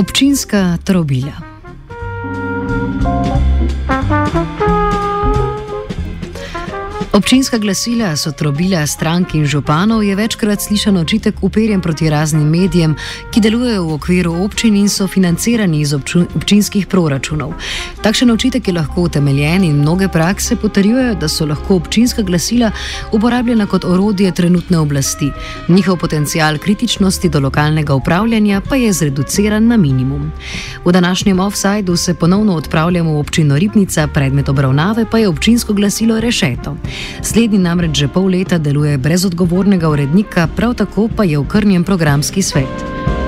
Občinska trobila. Občinska glasila so trobila strank in županov, je večkrat slišan očitek uperjen proti raznim medijem, ki delujejo v okviru občin in so financirani iz občinskih proračunov. Takšen očitek je lahko utemeljen in mnoge prakse potrjujejo, da so lahko občinska glasila uporabljena kot orodje trenutne oblasti. Njihov potencial kritičnosti do lokalnega upravljanja pa je zreduciran na minimum. V današnjem offsajdu se ponovno odpravljamo v občino Ribnica, predmet obravnave pa je občinsko glasilo Rešeto. Slednji namreč že pol leta deluje brez odgovornega urednika, prav tako pa je okrnjen programski svet.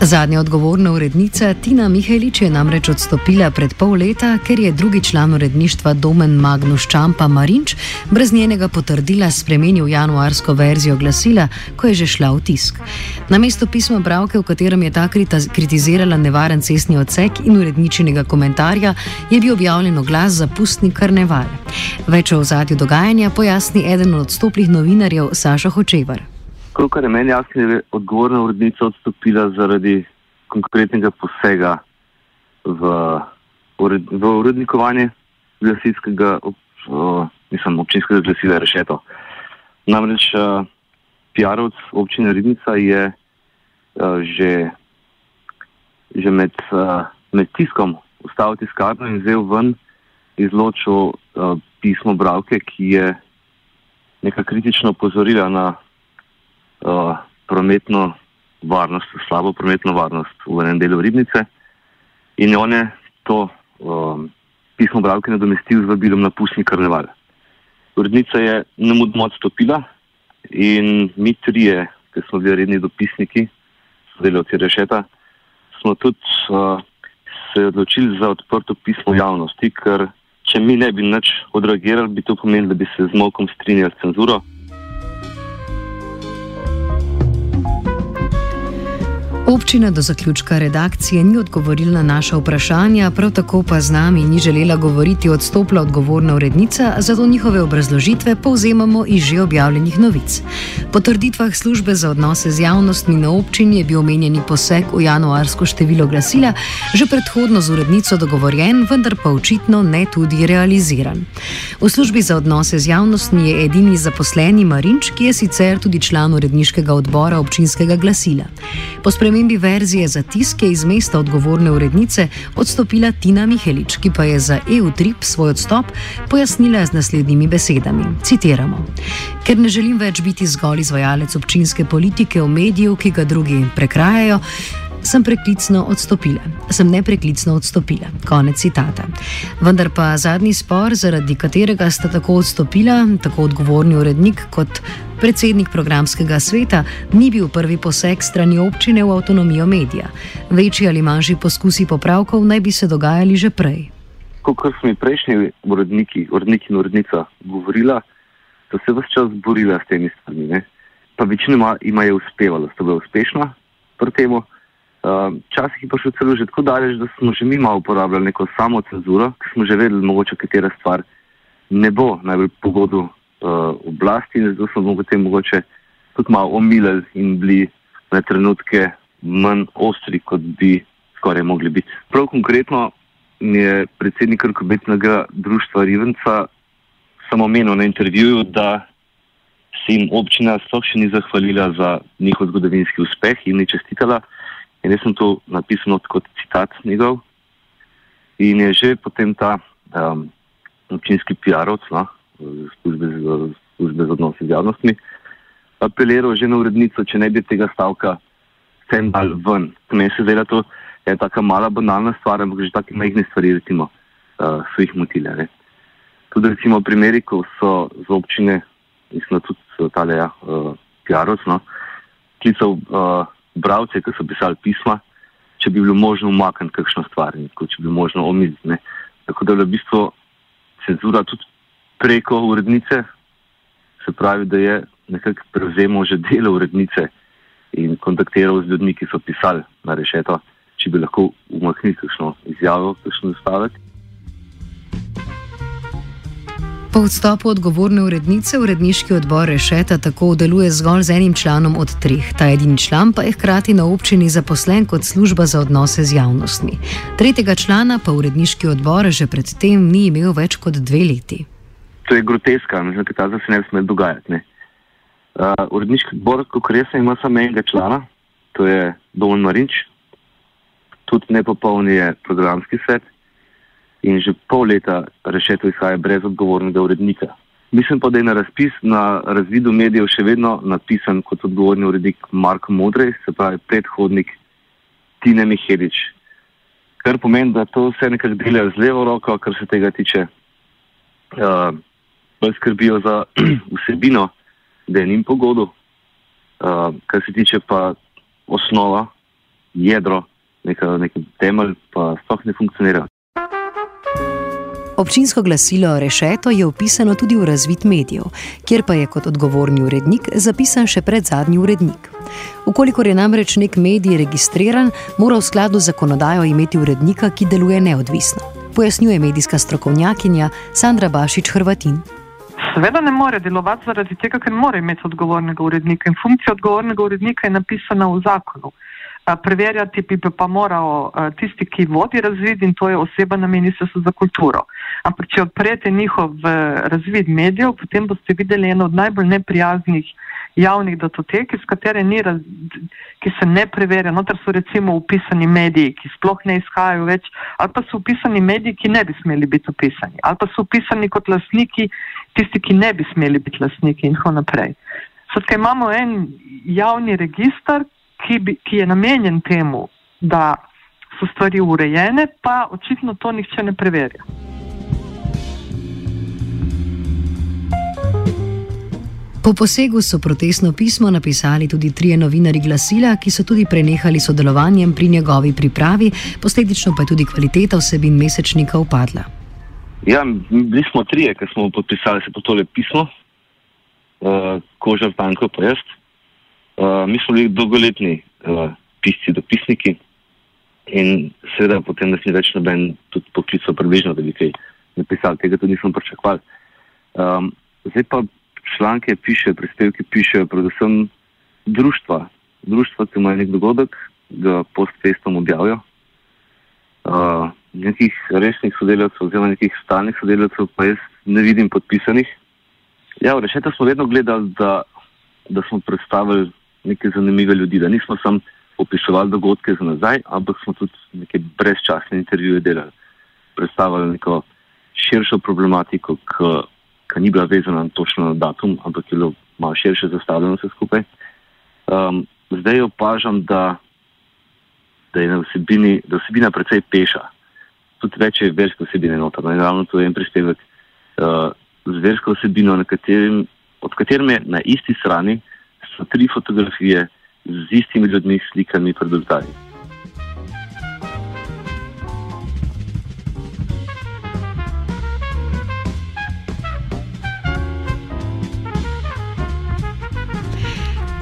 Zadnja odgovorna urednica Tina Mihajlič je namreč odstopila pred pol leta, ker je drugi član uredništva Domen Magnus Čampa Marinč brez njenega potrdila spremenil januarsko verzijo glasila, ko je že šla v tisk. Na mesto pisma Bravke, v katerem je ta kritizirala nevaren cestni odsek in uredničenega komentarja, je bil objavljen glas za pustni karneval. Več o ozadju dogajanja pojasni eden od odstoplih novinarjev Saša Hočevar. Kolikor je meni jasno, je odgovorna urednica odstopila zaradi konkretnega posega v, ured, v urednikovanje glasilskega, mislim, občinskega glasila Rešeto. Namreč uh, PR-ovc občine Ribnica je uh, že, že med, uh, med tiskom ustavil tiskarno in vzel ven izločil uh, pismo Bravke, ki je neka kritično opozorila na uh, prometno varnost, slabo prometno varnost v enem delu ribnice. In on je to um, pismo Bravke nadomestil z vabilom na pustni karneval. Urednica je nemudno odstopila in mi trije, ki smo bili redni dopisniki, sodelavci rešeta, smo tudi uh, se odločili za odprto pismo javnosti, ker če mi ne bi nič odreagirali, bi to pomenilo, da bi se z mokom strinjali s cenzuro. Občina do zaključka redakcije ni odgovorila na naša vprašanja, prav tako pa z nami ni želela govoriti odstopla odgovorna urednica, zato njihove obrazložitve povzemamo iz že objavljenih novic. Po trditvah službe za odnose z javnostmi na občini je bil omenjeni poseg v januarsko število glasila že predhodno z urednico dogovorjen, vendar pa očitno ne tudi realiziran. V službi za odnose z javnostmi je edini zaposleni Marinč, ki je sicer tudi član uredniškega odbora občinskega glasila spremembi verzije za tiske iz mesta odgovorne urednice odstopila Tina Mihelič, ki pa je za EU-trip svoj odstop pojasnila z naslednjimi besedami. Citiramo: Ker ne želim več biti zgolj izvajalec občinske politike v mediju, ki ga drugi prekrajajo sem preklicno odstopila. Sem nepreklicno odstopila. Konec citata. Vendar pa zadnji spor, zaradi katerega sta tako odstopila, tako odgovorni urednik kot predsednik programskega sveta, ni bil prvi poseg strani občine v avtonomijo medija. Večji ali manjši poskusi popravkov naj bi se dogajali že prej. Kot so mi prejšnji uredniki, uredniki in urednica govorila, so se vse čas borila s temi stvarmi. Pa večinoma jim je uspevalo, sta bila uspešna pri tem. Ehm, včasih je pa še celo že tako daleč, da smo že mi malo uporabljali neko samo cenzuro, ker smo že vedeli, mogoče katera stvar ne bo najbolj pogodu uh, oblasti in zato smo mogoče, mogoče tudi malo omilili in bili na trenutke manj ostri, kot bi skoraj mogli biti. Prav konkretno je predsednik Rkobetnega društva Rivenca samo omenil na intervjuju, da se jim občina sploh še ni zahvalila za njihov zgodovinski uspeh in ni čestitala. In jaz sem to napisal kot citat njegov. In je že potem ta um, občinski PR-ovc, no, službe, službe za odnose z javnostmi, apeliral že na urednico, če ne bi tega stavka sem dal ven. Meni se zdi, da to je tako mala banalna stvar, ampak že tako majhne stvari, recimo, uh, so jih motile. Ne. Tudi recimo primeri, ko so z občine, mislim, tudi tale ja, uh, PR-ovc, no, klical. Uh, bralce, ki so pisali pisma, če bi bilo možno umakniti kakšno stvar, če bi bilo možno omiliti. Tako da je v bistvu cenzura tudi preko urednice, se pravi, da je nekako prevzemal že delo urednice in kontaktiral z ljudmi, ki so pisali na rešeto, če bi lahko umaknili kakšno izjavo, kakšno stavek. Po odstopu odgovorne urednice uredniški odbor Rešeta tako deluje zgolj z enim članom od treh. Ta edini član pa je hkrati na občini zaposlen kot služba za odnose z javnostmi. Tretjega člana pa uredniški odbor že predtem ni imel več kot dve leti. To je groteska, mislim, da ta se ne sme dogajati. Ne? Uh, uredniški odbor, kot res, ima samo enega člana, to je Domen Marinč, tudi nepopolni je programski svet in že pol leta rešitev izhaja brez odgovornega urednika. Mislim pa, da je na razpis na razvidu medijev še vedno napisan kot odgovorni urednik Marko Modrej, se pravi predhodnik Tine Mihedič. Kar pomeni, da to vse nekako delajo z levo roko, kar se tega tiče. Uh, skrbijo za vsebino, da je njim pogodu. Uh, kar se tiče pa osnova, jedro, neki temelj, pa sploh ne funkcionira. Občinsko glasilo Rešeto je opisano tudi v razvid medijev, kjer pa je kot odgovorni urednik zapisan še pred zadnji urednik. Ukolikor je namreč nek medij registriran, mora v skladu z zakonodajo imeti urednika, ki deluje neodvisno, pojasnjuje medijska strokovnjakinja Sandra Bašič Hrvatin. Seveda ne more delovati zaradi tega, ker mora imeti odgovornega urednika in funkcija odgovornega urednika je napisana v zakonu preverjati bi pa moral tisti, ki vodi razvid in to je oseba na ministrstvu za kulturo. Ampak če odprete njihov razvid medijev, potem boste videli eno od najbolj neprijaznih javnih datotek, iz katere ni, raz, ki se ne preverja, notar so recimo upisani mediji, ki sploh ne izhajajo več, ali pa so upisani mediji, ki ne bi smeli biti upisani, ali pa so upisani kot lasniki, tisti, ki ne bi smeli biti lasniki in tako naprej. Skratka, imamo en javni registr, ki, bi, ki je namenjen temu, da so stvari urejene, pa očitno to nihče ne preverja. Po posegu so protestno pismo napisali tudi trije novinari glasila, ki so tudi prenehali sodelovanjem pri njegovi pripravi, posledično pa je tudi kvaliteta vsebin mesečnika upadla. Ja, bili smo trije, ki smo podpisali se po tole pismo, uh, Kožar, Tanko, pa jaz. Uh, mi smo bili dolgoletni uh, pisci, dopisniki in seveda potem nas ni več noben tudi poklical približno, da bi kaj napisali. Tega tudi nismo pričakovali. Um, zdaj pa članke piše, prispevke piše predvsem društva. Društva, ki imajo nek dogodek, ga post-festom objavijo. Uh, nekih resnih sodelavcev oziroma nekih stalnih sodelavcev pa jaz ne vidim podpisanih. Ja, v rešetah smo vedno gledali, da, da smo predstavili neke zanimive ljudi, da nismo samo opisovali dogodke za nazaj, ampak smo tudi neke brezčasne intervjuje delali, predstavljali neko širšo problematiko, ki ni bila vezana točno na datum, ampak je bilo malo širše zastavljeno vse skupaj. Um, zdaj opažam, da, da je vsebini, da vsebina precej peša. Tudi več je verske vsebine noter. No, ravno to je en prispevek uh, z versko vsebino, katerim, od katerem je na isti strani so tri fotografije z istimi ljudmi, slikami pred oltarjem.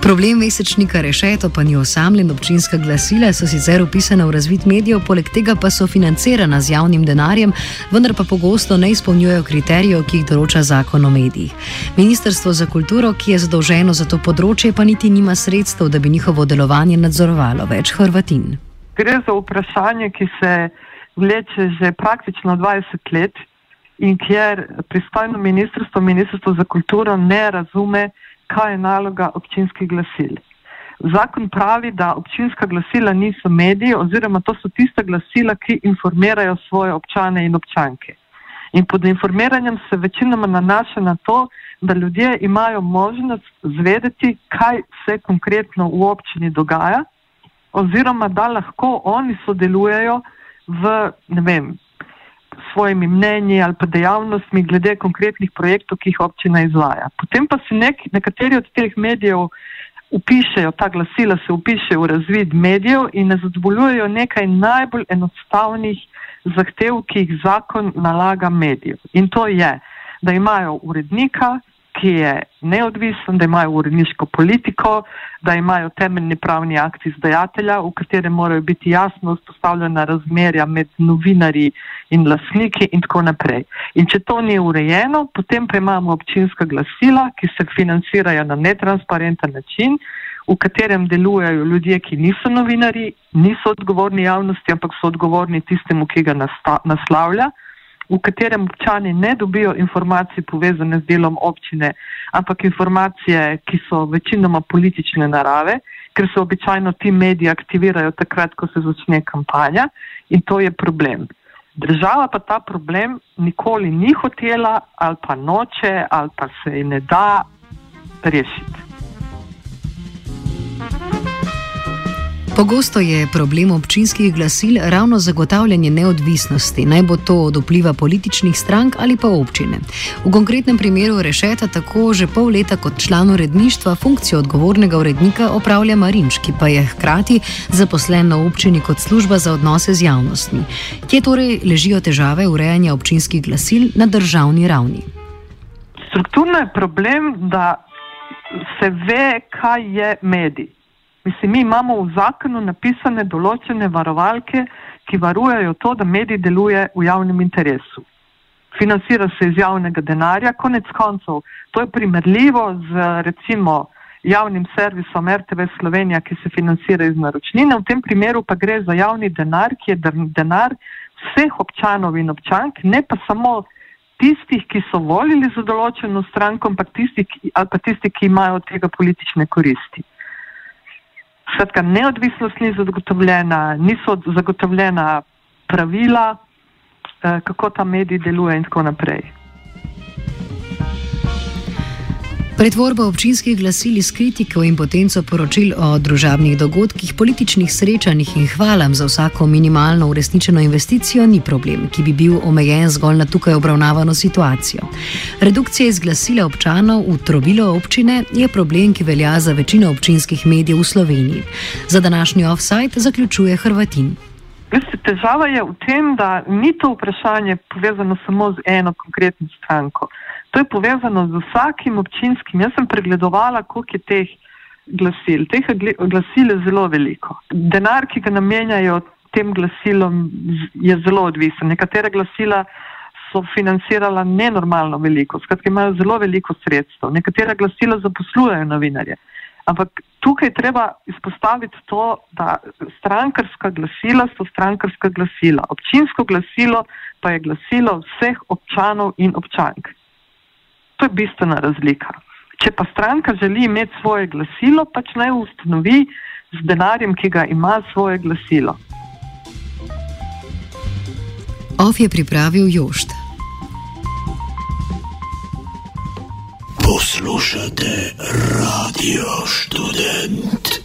Problem mesečnika Rešeto pa ni osamljen, občinska glasila so sicer upisana v razvid medijev, poleg tega pa so financirana z javnim denarjem, vendar pa pogosto ne izpolnjujejo kriterijev, ki jih določa zakon o medijih. Ministrstvo za kulturo, ki je zadolženo za to področje, pa niti nima sredstev, da bi njihovo delovanje nadzorovalo več Hrvatin. Gre za vprašanje, ki se vleče že praktično 20 let in kjer pristojno ministrstvo, ministrstvo za kulturo ne razume, kaj je naloga občinskih glasil. Zakon pravi, da občinska glasila niso mediji oziroma to so tiste glasila, ki informirajo svoje občane in občanke. In pod informiranjem se večinoma nanaša na to, da ljudje imajo možnost zvedeti, kaj se konkretno v občini dogaja oziroma da lahko oni sodelujejo v, ne vem, svojimi mnenji ali pa dejavnostmi glede konkretnih projektov, ki jih občina izvaja. Potem pa se nek, nekateri od teh medijev upišejo, ta glasila se upišejo v razvid medijev in ne zadovoljujejo nekaj najbolj enostavnih zahtev, ki jih zakon nalaga medijev. In to je, da imajo urednika, ki je neodvisen, da imajo uredniško politiko, da imajo temeljni pravni akt izdajatelja, v katerem morajo biti jasno vzpostavljena razmerja med novinarji in lasniki in tako naprej. In če to ni urejeno, potem pa imamo občinska glasila, ki se financirajo na netransparenten način, v katerem delujejo ljudje, ki niso novinari, niso odgovorni javnosti, ampak so odgovorni tistemu, ki ga naslavlja v katerem občani ne dobijo informacij povezane z delom občine, ampak informacije, ki so večinoma politične narave, ker se običajno ti mediji aktivirajo takrat, ko se začne kampanja in to je problem. Država pa ta problem nikoli ni hotela ali pa noče ali pa se ji ne da rešiti. Pogosto je problem občinskih glasil ravno zagotavljanje neodvisnosti, naj bo to od vpliva političnih strank ali pa občine. V konkretnem primeru rešeta tako že pol leta kot član uredništva funkcijo odgovornega urednika opravlja Marinč, ki pa je hkrati zaposlen na občini kot služba za odnose z javnostmi. Kje torej ležijo težave urejanja občinskih glasil na državni ravni? Strukturno je problem, da se ve, kaj je medij. Mislim, mi imamo v zakonu napisane določene varovalke, ki varujejo to, da medij deluje v javnem interesu. Financira se iz javnega denarja, konec koncev. To je primerljivo z recimo javnim servisom RTV Slovenija, ki se financira iz naročnine. V tem primeru pa gre za javni denar, ki je denar vseh občanov in občank, ne pa samo tistih, ki so volili za določeno stranko, ampak tistih, ali pa tistih, ki imajo od tega politične koristi. Skratka, neodvisnost ni zagotovljena, niso zagotovljena pravila, eh, kako ta medij deluje in tako naprej. Pretvorba občinskih glasil iz kritiko in potenco poročil o družabnih dogodkih, političnih srečanjih in hvalam za vsako minimalno uresničeno investicijo ni problem, ki bi bil omejen zgolj na tukaj obravnavano situacijo. Redukcija iz glasila občanov v trobilo občine je problem, ki velja za večino občinskih medijev v Sloveniji. Za današnji offside zaključuje Hrvatin. Veste, težava je v tem, da ni to vprašanje povezano samo z eno konkretno stranko. To je povezano z vsakim občinskim. Jaz sem pregledovala, koliko je teh glasil. Teh glasil je zelo veliko. Denar, ki ga namenjajo tem glasilom, je zelo odvisen. Nekatera glasila so financirala nenormalno veliko, skratka imajo zelo veliko sredstev. Nekatera glasila zaposlujejo novinarje. Ampak tukaj treba izpostaviti to, da strankarska glasila so strankarska glasila. Občinsko glasilo pa je glasilo vseh občanov in občank. To je bistvena razlika. Če pa stranka želi imeti svoje glasilo, pač naj ustanovi z denarjem, ki ga ima svoje glasilo. Of je pripravil Jošt. Poslušate radio študent.